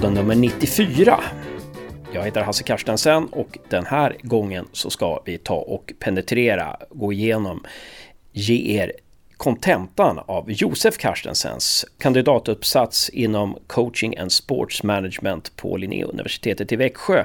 podden nummer 94. Jag heter Hasse Carstensen och den här gången så ska vi ta och penetrera, gå igenom, ge er kontentan av Josef Carstensens kandidatuppsats inom coaching and sports management på Linnéuniversitetet i Växjö.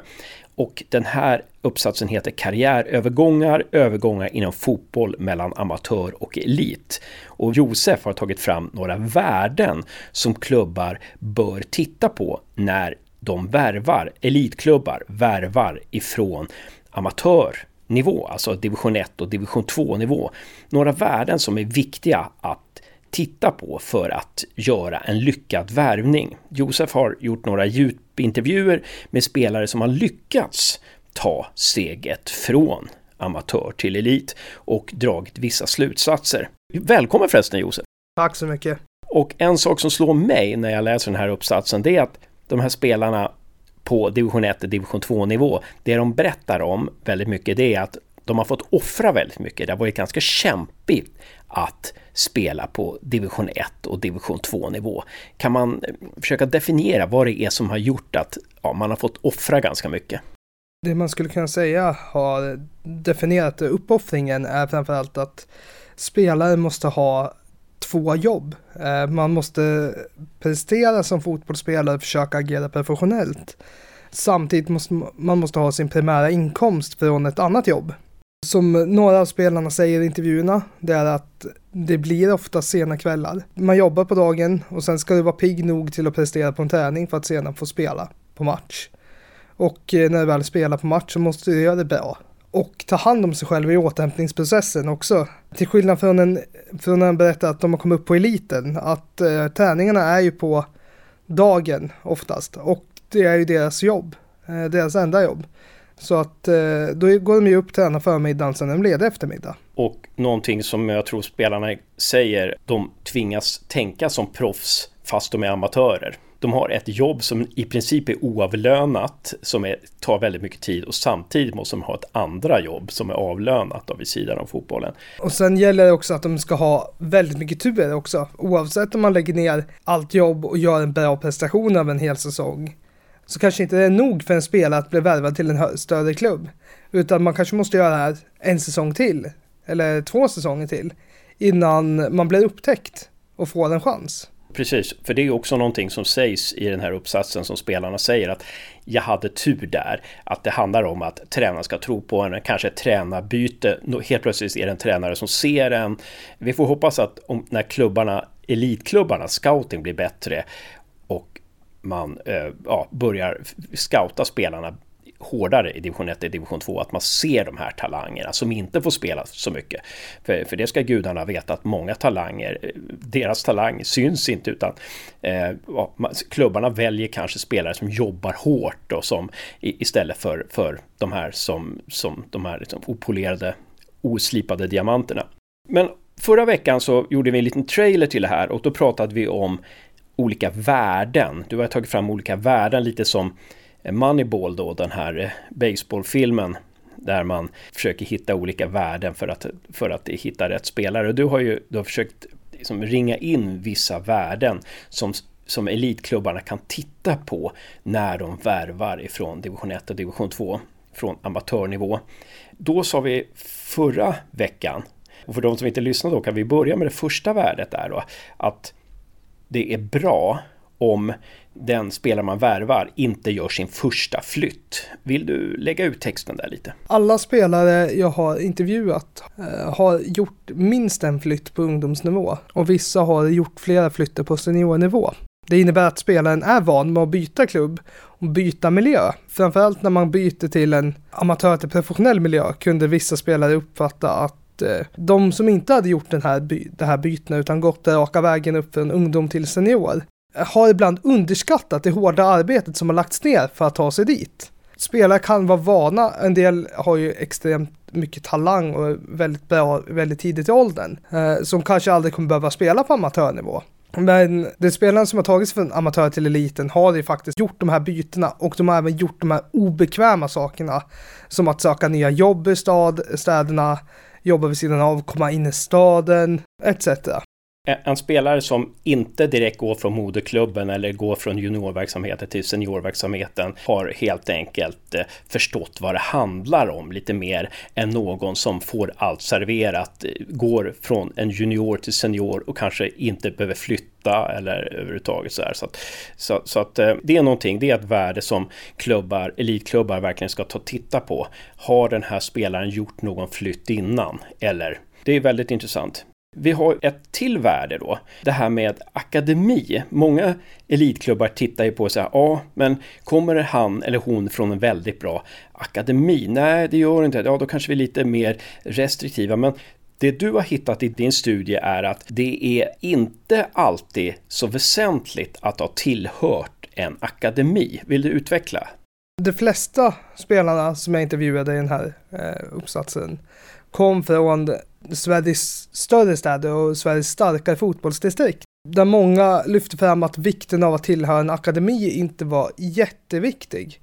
Och den här uppsatsen heter Karriärövergångar, övergångar inom fotboll mellan amatör och elit. Och Josef har tagit fram några värden som klubbar bör titta på när de värvar, elitklubbar värvar ifrån amatörnivå, alltså division 1 och division 2 nivå. Några värden som är viktiga att titta på för att göra en lyckad värvning. Josef har gjort några djupintervjuer med spelare som har lyckats ta steget från amatör till elit och dragit vissa slutsatser. Välkommen förresten Josef! Tack så mycket! Och en sak som slår mig när jag läser den här uppsatsen det är att de här spelarna på division 1 och division 2 nivå, det de berättar om väldigt mycket det är att de har fått offra väldigt mycket. Det har varit ganska kämpigt att spela på division 1 och division 2 nivå. Kan man försöka definiera vad det är som har gjort att ja, man har fått offra ganska mycket? Det man skulle kunna säga har definierat uppoffringen är framförallt att spelare måste ha två jobb. Eh, man måste prestera som fotbollsspelare och försöka agera professionellt. Samtidigt måste man måste ha sin primära inkomst från ett annat jobb. Som några av spelarna säger i intervjuerna, det är att det blir ofta sena kvällar. Man jobbar på dagen och sen ska du vara pigg nog till att prestera på en träning för att sedan få spela på match. Och eh, när du väl spelar på match så måste du göra det bra. Och ta hand om sig själv i återhämtningsprocessen också. Till skillnad från, en, från när han berättar att de har kommit upp på eliten, att eh, träningarna är ju på dagen oftast. Och det är ju deras jobb, eh, deras enda jobb. Så att eh, då går de ju upp, tränar förmiddagen, sen är de lediga eftermiddag. Och någonting som jag tror spelarna säger, de tvingas tänka som proffs fast de är amatörer. De har ett jobb som i princip är oavlönat, som är, tar väldigt mycket tid och samtidigt måste de ha ett andra jobb som är avlönat då, vid sidan av fotbollen. Och sen gäller det också att de ska ha väldigt mycket tur också. Oavsett om man lägger ner allt jobb och gör en bra prestation av en hel säsong så kanske inte det är nog för en spelare att bli värvad till en större klubb. Utan man kanske måste göra det här en säsong till, eller två säsonger till, innan man blir upptäckt och får en chans. Precis, för det är också någonting som sägs i den här uppsatsen som spelarna säger att jag hade tur där. Att det handlar om att tränaren ska tro på en, kanske ett tränarbyte. Helt plötsligt är det en tränare som ser en. Vi får hoppas att om, när klubbarna, elitklubbarna, scouting blir bättre och man eh, ja, börjar scouta spelarna hårdare i division 1 och division 2 att man ser de här talangerna som inte får spela så mycket. För, för det ska gudarna veta att många talanger, eh, deras talang syns inte utan eh, klubbarna väljer kanske spelare som jobbar hårt och som istället för, för de här som, som de här liksom opolerade oslipade diamanterna. Men förra veckan så gjorde vi en liten trailer till det här och då pratade vi om olika värden. Du har tagit fram olika värden lite som Moneyball då, den här eh, baseballfilmen där man försöker hitta olika värden för att, för att hitta rätt spelare. Och du har ju du har försökt liksom ringa in vissa värden som, som elitklubbarna kan titta på när de värvar ifrån division 1 och division 2 från amatörnivå. Då sa vi förra veckan, och för de som inte lyssnade då kan vi börja med det första värdet där då, att det är bra om den spelare man värvar inte gör sin första flytt. Vill du lägga ut texten där lite? Alla spelare jag har intervjuat eh, har gjort minst en flytt på ungdomsnivå och vissa har gjort flera flytter på seniornivå. Det innebär att spelaren är van med att byta klubb och byta miljö. Framförallt när man byter till en amatör till professionell miljö kunde vissa spelare uppfatta att eh, de som inte hade gjort den här, by det här bytena utan gått raka vägen upp från ungdom till senior har ibland underskattat det hårda arbetet som har lagts ner för att ta sig dit. Spelare kan vara vana, en del har ju extremt mycket talang och är väldigt bra väldigt tidigt i åldern, eh, som kanske aldrig kommer behöva spela på amatörnivå. Men de spelarna som har tagit sig från amatör till eliten har ju faktiskt gjort de här bytena och de har även gjort de här obekväma sakerna som att söka nya jobb i stad, städerna, jobba vid sidan av, komma in i staden etc. Eh, en spelare som inte direkt går från moderklubben eller går från juniorverksamheten till seniorverksamheten har helt enkelt eh, förstått vad det handlar om lite mer än någon som får allt serverat, eh, går från en junior till senior och kanske inte behöver flytta eller överhuvudtaget så här. Så att, så, så att det är någonting, det är ett värde som klubbar, elitklubbar verkligen ska ta titta på. Har den här spelaren gjort någon flytt innan? Eller? Det är väldigt intressant. Vi har ett till värde då, det här med akademi. Många elitklubbar tittar ju på så här, ja, men kommer han eller hon från en väldigt bra akademi? Nej, det gör inte Ja, då kanske vi är lite mer restriktiva, men det du har hittat i din studie är att det är inte alltid så väsentligt att ha tillhört en akademi. Vill du utveckla? De flesta spelarna som jag intervjuade i den här eh, uppsatsen kom från Sveriges större städer och Sveriges starkare fotbollsdistrikt. Där många lyfte fram att vikten av att tillhöra en akademi inte var jätteviktig.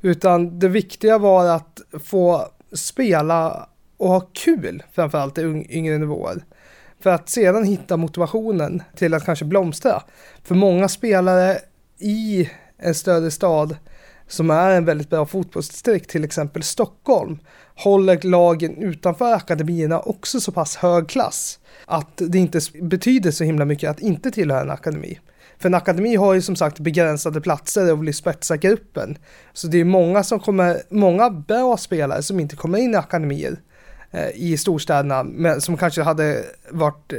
Utan det viktiga var att få spela och ha kul, framförallt i yngre nivåer. För att sedan hitta motivationen till att kanske blomstra. För många spelare i en större stad som är en väldigt bra fotbollsdistrikt, till exempel Stockholm, håller lagen utanför akademierna också så pass hög klass att det inte betyder så himla mycket att inte tillhöra en akademi. För en akademi har ju som sagt begränsade platser och vill spetsa gruppen. Så det är många som kommer, många bra spelare som inte kommer in i akademier eh, i storstäderna, men som kanske hade varit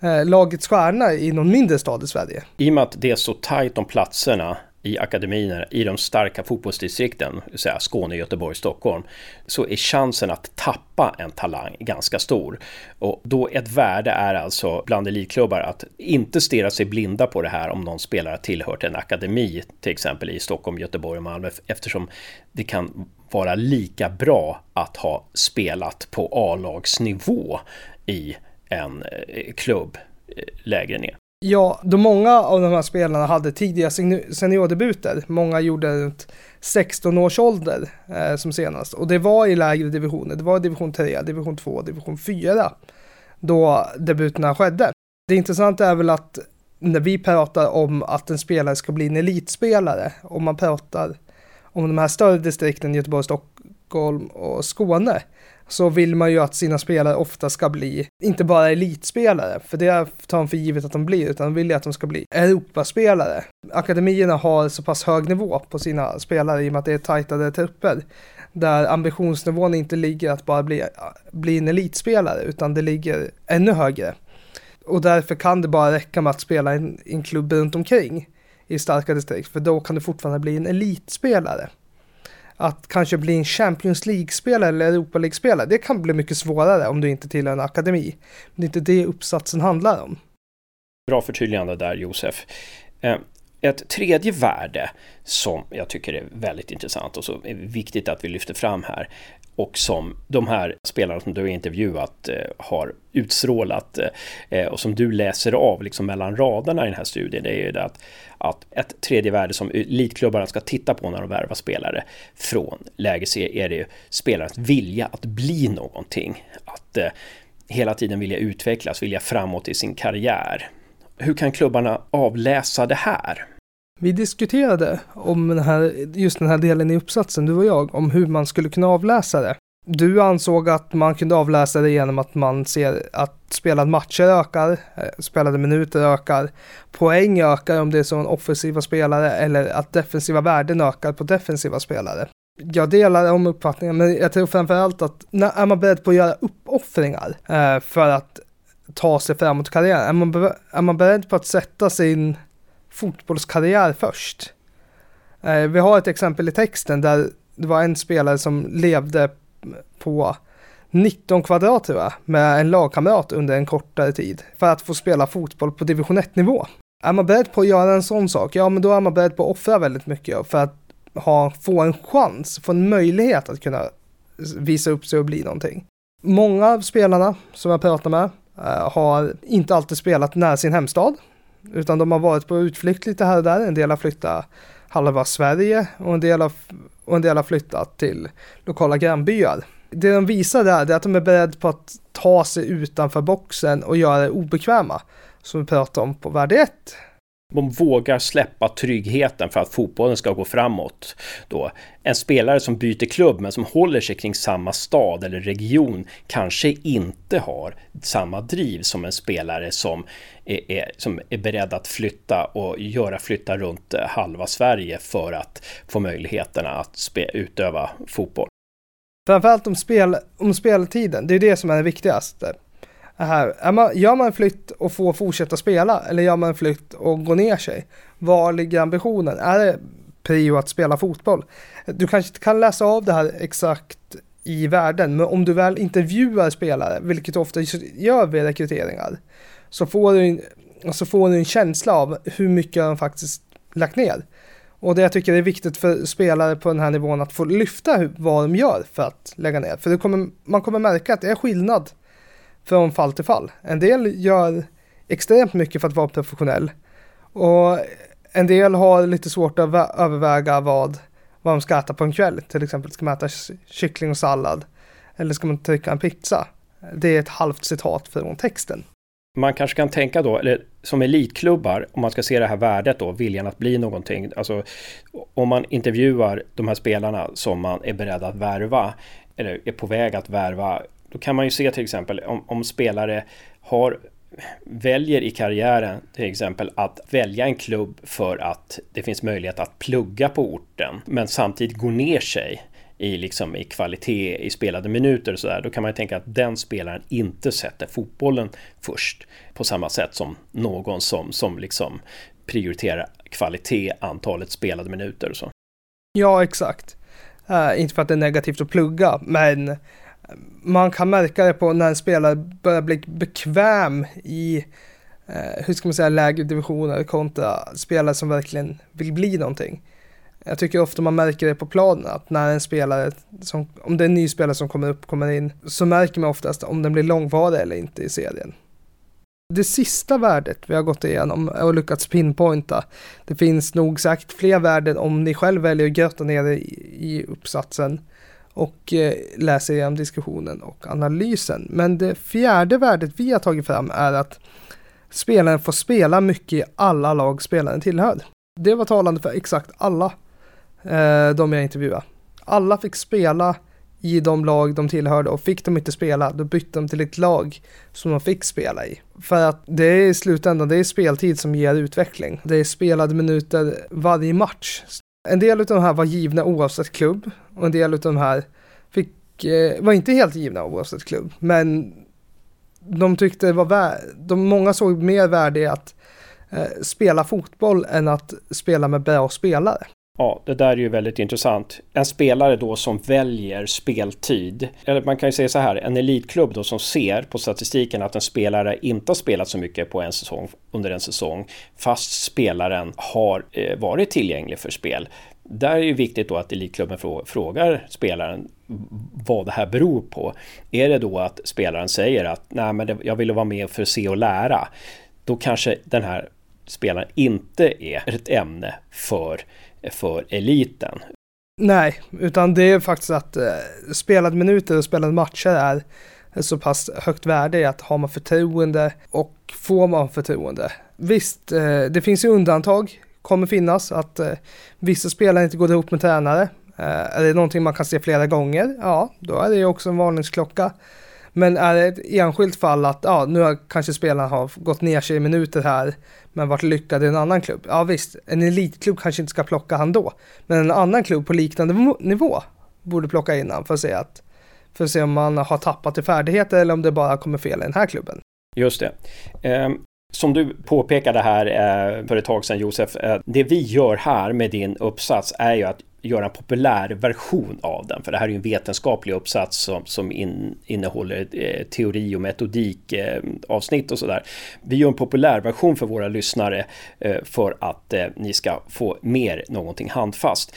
eh, eh lagets stjärna i någon mindre stad i Sverige. I och med att det är så tajt om platserna i akademierna i de starka fotbollsdistrikten, säga Skåne, Göteborg, Stockholm, så är chansen att tappa en talang ganska stor. Och då ett värde är alltså bland elitklubbar att inte stirra sig blinda på det här om någon spelare tillhört en akademi, till exempel i Stockholm, Göteborg och Malmö, eftersom det kan vara lika bra att ha spelat på A-lagsnivå i en eh, klubb eh, lägre ner. Ja, då många av de här spelarna hade tidiga seniordebuter, många gjorde runt 16 års ålder eh, som senast, och det var i lägre divisioner, det var i division 3, division 2, division 4, då debuterna skedde. Det intressanta är väl att när vi pratar om att en spelare ska bli en elitspelare, om man pratar om de här större distrikten, Göteborg, Stockholm och Skåne, så vill man ju att sina spelare ofta ska bli, inte bara elitspelare, för det tar man för givet att de blir, utan de vill ju att de ska bli Europaspelare. Akademierna har så pass hög nivå på sina spelare i och med att det är tajtare trupper, där ambitionsnivån inte ligger att bara bli, bli en elitspelare, utan det ligger ännu högre. Och därför kan det bara räcka med att spela i en, en klubb runt omkring i starka distrikt, för då kan du fortfarande bli en elitspelare att kanske bli en Champions League-spelare eller Europa League-spelare, det kan bli mycket svårare om du inte tillhör en akademi. Men det är inte det uppsatsen handlar om. Bra förtydligande där Josef. Eh, ett tredje värde som jag tycker är väldigt intressant och så är viktigt att vi lyfter fram här och som de här spelarna som du har intervjuat eh, har utstrålat eh, eh, och som du läser av liksom mellan raderna i den här studien, det är ju det att, att ett tredje värde som elitklubbarna ska titta på när de värvar spelare från läge C är det ju spelarens vilja att bli någonting. Att eh, hela tiden vilja utvecklas, vilja framåt i sin karriär. Hur kan klubbarna avläsa det här? Vi diskuterade om den här, just den här delen i uppsatsen, du och jag, om hur man skulle kunna avläsa det. Du ansåg att man kunde avläsa det genom att man ser att spelade matcher ökar, eh, spelade minuter ökar, poäng ökar om det är så en offensiva spelare eller att defensiva värden ökar på defensiva spelare. Jag delar de uppfattningarna, men jag tror framförallt att när är man beredd på att göra uppoffringar eh, för att ta sig framåt i karriären? Är man, är man beredd på att sätta sin fotbollskarriär först. Eh, vi har ett exempel i texten där det var en spelare som levde på 19 kvadrat tror jag, med en lagkamrat under en kortare tid för att få spela fotboll på division 1-nivå. Är man beredd på att göra en sån sak, ja men då är man beredd på att offra väldigt mycket för att ha, få en chans, få en möjlighet att kunna visa upp sig och bli någonting. Många av spelarna som jag pratar med eh, har inte alltid spelat nära sin hemstad. Utan de har varit på utflykt lite här och där. En del har flyttat halva Sverige och en del har, och en del har flyttat till lokala grannbyar. Det de visar där är att de är beredda på att ta sig utanför boxen och göra det obekväma som vi pratade om på värde 1. De vågar släppa tryggheten för att fotbollen ska gå framåt. Då. En spelare som byter klubb men som håller sig kring samma stad eller region kanske inte har samma driv som en spelare som är, är, som är beredd att flytta och göra flytta runt eh, halva Sverige för att få möjligheterna att spe, utöva fotboll. Framförallt om, spel, om speltiden, det är det som är det viktigaste här. Är man, gör man en flytt och får fortsätta spela eller gör man en flytt och går ner sig? Var ligger ambitionen? Är det prio att spela fotboll? Du kanske inte kan läsa av det här exakt i världen, men om du väl intervjuar spelare, vilket du ofta gör vid rekryteringar, så får du, så får du en känsla av hur mycket de faktiskt lagt ner. Och det jag tycker är viktigt för spelare på den här nivån att få lyfta vad de gör för att lägga ner. För kommer, man kommer märka att det är skillnad från fall till fall. En del gör extremt mycket för att vara professionell och en del har lite svårt att överväga vad, vad de ska äta på en kväll. Till exempel ska man äta kyckling och sallad eller ska man trycka en pizza. Det är ett halvt citat från texten. Man kanske kan tänka då, eller som elitklubbar, om man ska se det här värdet då, viljan att bli någonting. Alltså om man intervjuar de här spelarna som man är beredd att värva, eller är på väg att värva då kan man ju se till exempel om, om spelare har väljer i karriären till exempel att välja en klubb för att det finns möjlighet att plugga på orten men samtidigt gå ner sig i, liksom, i kvalitet i spelade minuter och sådär, då kan man ju tänka att den spelaren inte sätter fotbollen först på samma sätt som någon som, som liksom prioriterar kvalitet, antalet spelade minuter och så. Ja, exakt. Uh, inte för att det är negativt att plugga, men man kan märka det på när en spelare börjar bli bekväm i, eh, hur ska man säga, lägre divisioner kontra spelare som verkligen vill bli någonting. Jag tycker ofta man märker det på planen att när en spelare, som, om det är en ny spelare som kommer upp, kommer in, så märker man oftast om den blir långvarig eller inte i serien. Det sista värdet vi har gått igenom och lyckats pinpointa, det finns nog sagt fler värden om ni själv väljer att grotta ner i, i uppsatsen och eh, läser igenom diskussionen och analysen. Men det fjärde värdet vi har tagit fram är att spelaren får spela mycket i alla lag spelaren tillhör. Det var talande för exakt alla eh, de jag intervjuade. Alla fick spela i de lag de tillhörde och fick de inte spela då bytte de till ett lag som de fick spela i. För att det är i slutändan, det är speltid som ger utveckling. Det är spelade minuter varje match en del av de här var givna oavsett klubb och en del av de här fick, eh, var inte helt givna oavsett klubb. Men de tyckte det var värd, de, många såg mer värde i att eh, spela fotboll än att spela med bra spelare. Ja, det där är ju väldigt intressant. En spelare då som väljer speltid. Eller man kan ju säga så här, en elitklubb då som ser på statistiken att en spelare inte har spelat så mycket på en säsong under en säsong fast spelaren har eh, varit tillgänglig för spel. Där är det viktigt då att elitklubben frågar spelaren vad det här beror på. Är det då att spelaren säger att nej men jag ville vara med för att se och lära. Då kanske den här spelaren inte är ett ämne för för eliten. Nej, utan det är faktiskt att eh, spelade minuter och spelade matcher är så pass högt värde i att har man förtroende och får man förtroende. Visst, eh, det finns ju undantag, kommer finnas, att eh, vissa spelare inte går ihop med tränare. Eh, är det någonting man kan se flera gånger, ja, då är det ju också en varningsklocka. Men är det ett enskilt fall att ja, nu har kanske spelarna har gått ner sig i minuter här men varit lyckade i en annan klubb. Ja visst, en elitklubb kanske inte ska plocka han då. Men en annan klubb på liknande nivå borde plocka in han för att se, att, för att se om man har tappat i färdigheter eller om det bara kommer fel i den här klubben. Just det. Um... som du påpekade här eh, för ett tag sedan Josef, eh, det vi gör här med din uppsats är ju att göra en populär version av den. För det här är ju en vetenskaplig uppsats som, som in, innehåller eh, teori och metodik eh, avsnitt och sådär. Vi gör en populär version för våra lyssnare eh, för att eh, ni ska få mer någonting handfast.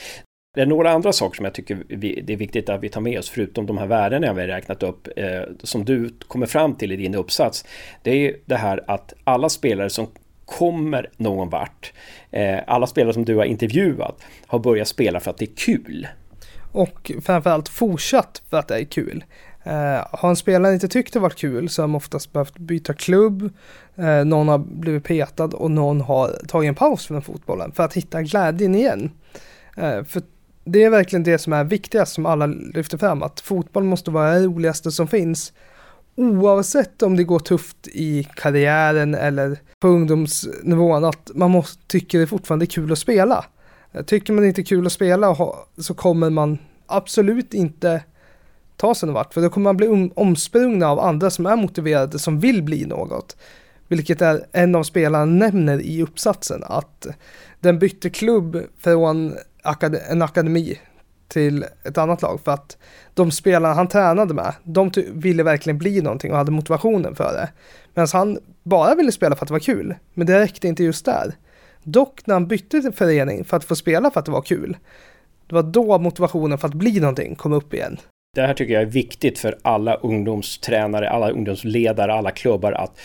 Det är några andra saker som jag tycker vi, det är viktigt att vi tar med oss förutom de här värdena vi har räknat upp eh, som du kommer fram till i din uppsats. Det är det här att alla spelare som kommer någon vart. Eh, alla spelare som du har intervjuat har börjat spela för att det är kul. Och framförallt fortsatt för att det är kul. Eh, har en spelare inte tyckt det varit kul så har de oftast behövt byta klubb, eh, någon har blivit petad och någon har tagit en paus från fotbollen för att hitta glädjen igen. Eh, för det är verkligen det som är viktigast som alla lyfter fram, att fotboll måste vara det roligaste som finns. Oavsett om det går tufft i karriären eller på ungdomsnivån, att man måste, tycker det fortfarande är kul att spela. Tycker man inte är kul att spela så kommer man absolut inte ta sig någon vart, för då kommer man bli omsprungna av andra som är motiverade, som vill bli något. Vilket är en av spelarna nämner i uppsatsen, att den bytte klubb från en akademi till ett annat lag för att de spelarna han tränade med, de ville verkligen bli någonting och hade motivationen för det. Medan han bara ville spela för att det var kul, men det räckte inte just där. Dock när han bytte till förening för att få spela för att det var kul, det var då motivationen för att bli någonting kom upp igen. Det här tycker jag är viktigt för alla ungdomstränare, alla ungdomsledare, alla klubbar att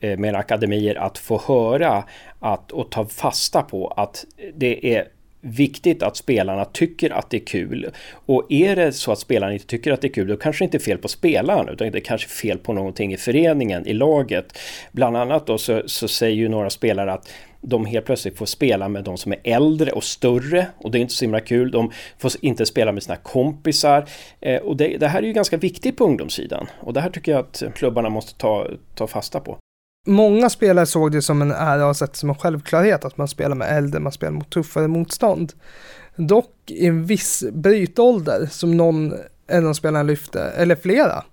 eh, med akademier att få höra att, och ta fasta på att det är viktigt att spelarna tycker att det är kul. Och är det så att spelarna inte tycker att det är kul, då kanske det inte är fel på spelaren, utan det är kanske fel på någonting i föreningen, i laget. Bland annat då så, så säger ju några spelare att de helt plötsligt får spela med de som är äldre och större och det är inte så himla kul. De får inte spela med sina kompisar eh, och det, det, här är ju ganska viktigt på ungdomssidan och det här tycker jag att klubbarna måste ta, ta fasta på. Många spelare såg det som en ära och sett som en självklarhet att man spelar med äldre, man spelar mot tuffare motstånd. Dock i en viss brytålder som någon, en av spelarna lyfte, eller flera,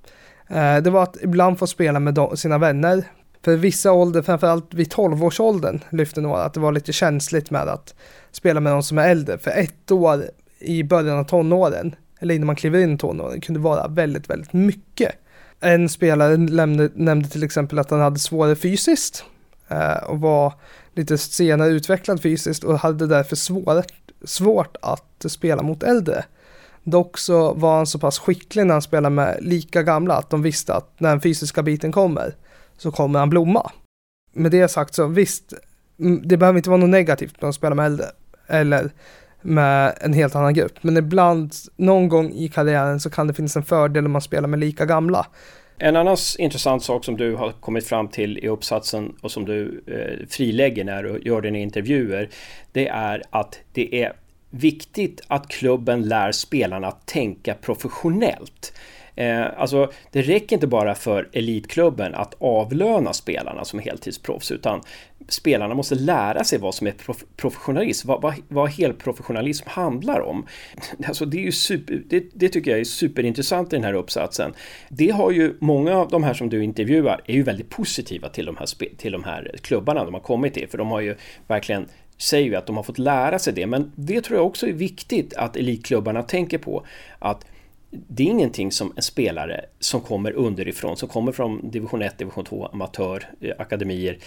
eh, det var att ibland få spela med sina vänner. För vissa ålder, framförallt vid 12-årsåldern, lyfte några att det var lite känsligt med att spela med de som är äldre. För ett år i början av tonåren, eller innan man kliver in i tonåren, kunde vara väldigt, väldigt mycket. En spelare nämnde, nämnde till exempel att han hade svårare fysiskt eh, och var lite senare utvecklad fysiskt och hade därför svårt, svårt att spela mot äldre. Dock så var han så pass skicklig när han spelade med lika gamla att de visste att när den fysiska biten kommer så kommer han blomma. Med det sagt så visst, mm, det behöver inte vara något negativt när man spelar med äldre eller med en helt annan grupp. Men ibland, någon gång i karriären så kan det finnas en fördel om man spelar med lika gamla. En annan intressant sak som du har kommit fram till i uppsatsen och som du eh, frilägger när du gör dina intervjuer, det är att det är viktigt att klubben lär spelarna att tänka professionellt. Eh, alltså, det räcker inte bara för elitklubben att avlöna spelarna som heltidsproffs, utan spelarna måste lära sig vad som är prof professionalism, vad, vad, vad helprofessionalism handlar om. Alltså, det, är ju super, det, det, tycker jag är superintressant i den här uppsatsen. Det har ju många av de här som du intervjuar är ju väldigt positiva till de här, till de här klubbarna de har kommit till, för de har ju verkligen säger ju att de har fått lära sig det, men det tror jag också är viktigt att elitklubbarna tänker på. Att det är ingenting som en spelare som kommer underifrån, som kommer från division 1, division 2, amatör, eh, akademier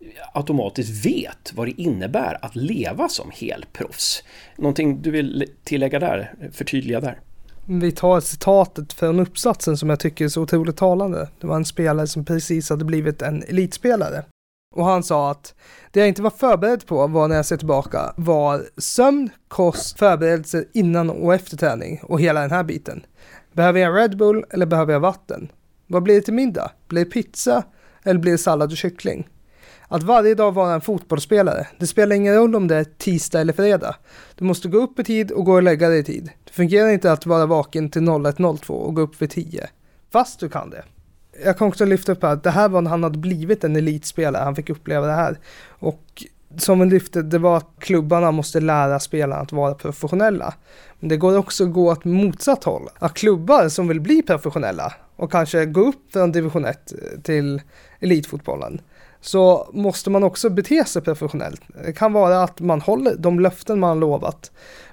eh, automatiskt vet vad det innebär att leva som helproffs. Någonting du vill tillägga där, förtydliga där? Vi tar citatet från uppsatsen som jag tycker är så otroligt talande. Det var en spelare som precis hade blivit en elitspelare. Och han sa att det jag inte var förberedd på var när jag ser tillbaka var sömn, kost, förberedelser innan och efter träning och hela den här biten. Behöver jag Red Bull eller behöver jag vatten? Vad blir det till middag? Blir det pizza eller blir det sallad och kyckling? Att varje dag vara en fotbollsspelare, det spelar ingen roll om det är tisdag eller fredag. Du måste gå upp i tid och gå och lägga dig i tid. Det fungerar inte att vara vaken till 01.02 och gå upp vid 10. Fast du kan det. Jag kan också lyfta upp att det här var när han hade blivit en elitspelare, han fick uppleva det här. Och som vi lyfte, det var att klubbarna måste lära spelarna att vara professionella. Men det går också att gå åt motsatt håll. Att klubbar som vill bli professionella och kanske gå upp från division 1 eh, till elitfotbollen så måste man också bete sig professionellt. Det kan vara att man håller de löften man lovat.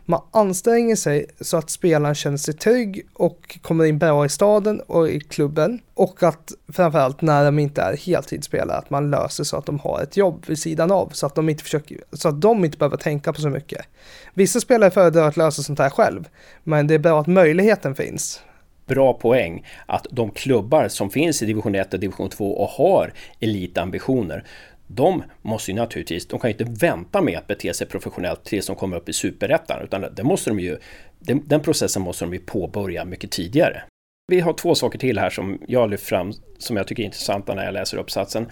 Man anstränger sig så att spelaren känner sig trygg och kommer in bra i staden och i klubben. Och att framförallt när de inte är heltidsspelare, att man löser så att de har ett jobb vid sidan av. Så att de inte, försöker, så att de inte behöver tänka på så mycket. Vissa spelare föredrar att lösa sånt här själv, men det är bra att möjligheten finns bra poäng att de klubbar som finns i division 1 och division 2 och har elitambitioner de måste ju naturligtvis, de kan ju inte vänta med att bete sig professionellt tills de kommer upp i superettan utan det måste de ju, den, den processen måste de ju påbörja mycket tidigare. Vi har två saker till här som jag lyft fram som jag tycker är intressanta när jag läser uppsatsen.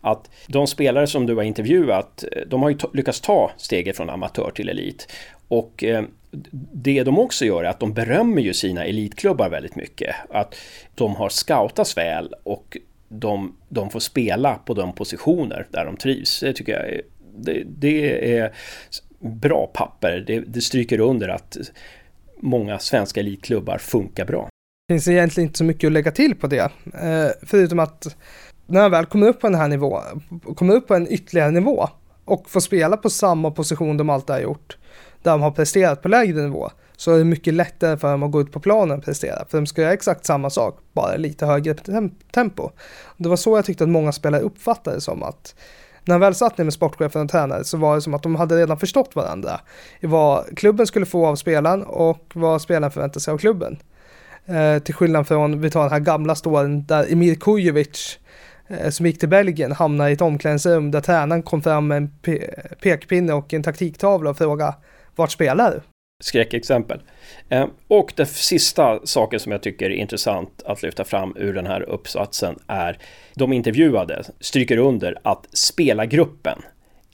Att de spelare som du har intervjuat, de har ju lyckats ta steget från amatör till elit. Och eh, det de också gör är att de berömmer ju sina elitklubbar väldigt mycket. Att de har scoutats väl och de, de får spela på de positioner där de trivs. Det tycker jag är, det, det är bra papper. Det, det stryker under att många svenska elitklubbar funkar bra. Det finns egentligen inte så mycket att lägga till på det. Eh, förutom att när jag väl kommer upp på den här nivån, kommer upp på en ytterligare nivå och får spela på samma position de alltid har gjort, där de har presterat på lägre nivå, så är det mycket lättare för dem att gå ut på planen och prestera. För de ska göra exakt samma sak, bara lite högre tempo. Det var så jag tyckte att många spelare uppfattade det som att när jag väl satt ner med sportchefen och tränare så var det som att de hade redan förstått varandra. I vad klubben skulle få av spelaren och vad spelaren förväntade sig av klubben. Eh, till skillnad från, vi tar den här gamla storyn där Emir Kujovic eh, som gick till Belgien hamnade i ett omklädningsrum där tränaren kom fram med en pe pekpinne och en taktiktavla och frågade vart spelar du? Skräckexempel. Eh, och den sista saken som jag tycker är intressant att lyfta fram ur den här uppsatsen är de intervjuade stryker under att spelargruppen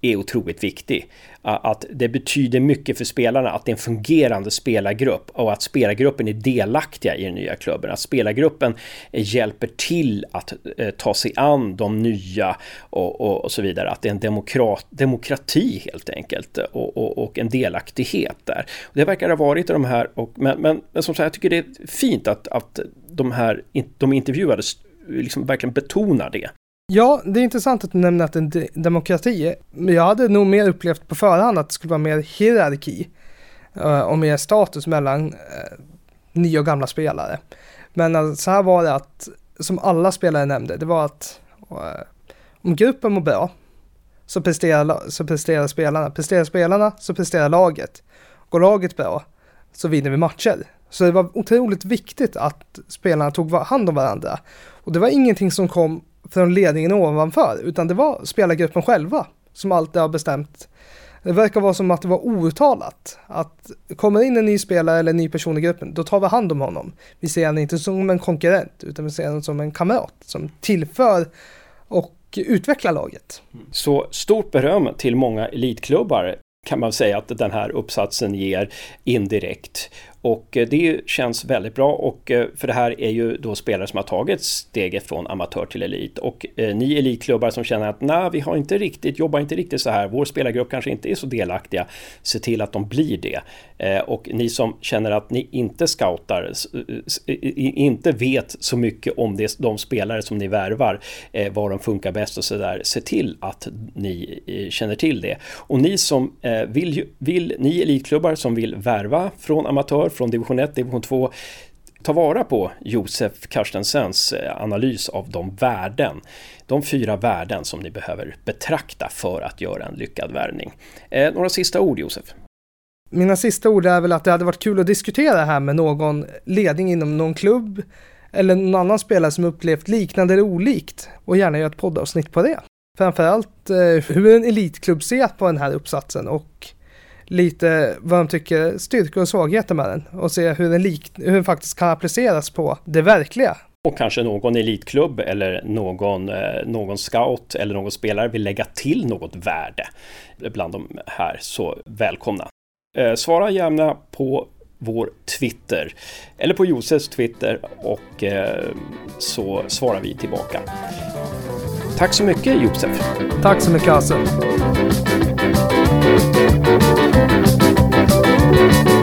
är otroligt viktig. Att det betyder mycket för spelarna att det är en fungerande spelargrupp och att spelargruppen är delaktiga i den nya klubben. Att spelargruppen hjälper till att eh, ta sig an de nya och, och, och så vidare. Att det är en demokrat, demokrati helt enkelt och, och, en delaktighet där. Det verkar ha varit i de här, och, men, men, men som sagt, jag tycker det är fint att, att de här de intervjuade liksom verkligen betonar det. Ja, det är intressant att du nämner att det är en demokrati. Men jag hade nog mer upplevt på förhand att det skulle vara mer hierarki eh, och mer status mellan eh, nya och gamla spelare. Men eh, så här var det att, som alla spelare nämnde, det var att om gruppen mår bra så presterar, så presterar spelarna. Presterar spelarna så presterar laget. Går laget bra så vinner vi matcher. Så det var otroligt viktigt att spelarna tog hand om varandra. Och det var ingenting som kom från ledningen ovanför, utan det var spelargruppen själva som alltid har bestämt. Det verkar vara som att det var outtalat att kommer in en ny spelare eller en ny person i gruppen, då tar vi hand om honom. Vi ser honom inte som en konkurrent, utan vi ser honom som en kamrat som tillför och utvecklar laget. Mm. Så stort beröm till många elitklubbar kan man säga att den här uppsatsen ger indirekt. Och eh, det känns väldigt bra och eh, för det här är ju då spelare som har tagit steget från amatör till elit och eh, ni elitklubbar som känner att nej, vi har inte riktigt, jobbar inte riktigt så här, vår spelargrupp kanske inte är så delaktiga, se till att de blir det. Och ni som känner att ni inte scoutar, inte vet så mycket om det, de spelare som ni värvar, var de funkar bäst och så där, se till att ni känner till det. Och ni som vill, vill ni elitklubbar som vill värva från amatör från division 1, division 2 ta vara på Josef Karstensens eh, analys av de värden, de fyra värden som ni behöver betrakta för att göra en lyckad värvning. Eh, några sista ord Josef? Mina sista ord är väl att det hade varit kul att diskutera det här med någon ledning inom någon klubb eller någon annan spelare som upplevt liknande eller olikt och gärna göra ett poddavsnitt på det. Framförallt eh, hur en elitklubb ser på den här uppsatsen och lite vad de tycker styrkor och svagheter med den och se hur den, lik, hur den faktiskt kan appliceras på det verkliga. Och kanske någon elitklubb eller någon, eh, någon scout eller någon spelare vill lägga till något värde bland de här, så välkomna. Eh, svara gärna på vår Twitter eller på Josefs Twitter och eh, så svarar vi tillbaka. Tack så mycket Josef! Tack så mycket Hasse! thank you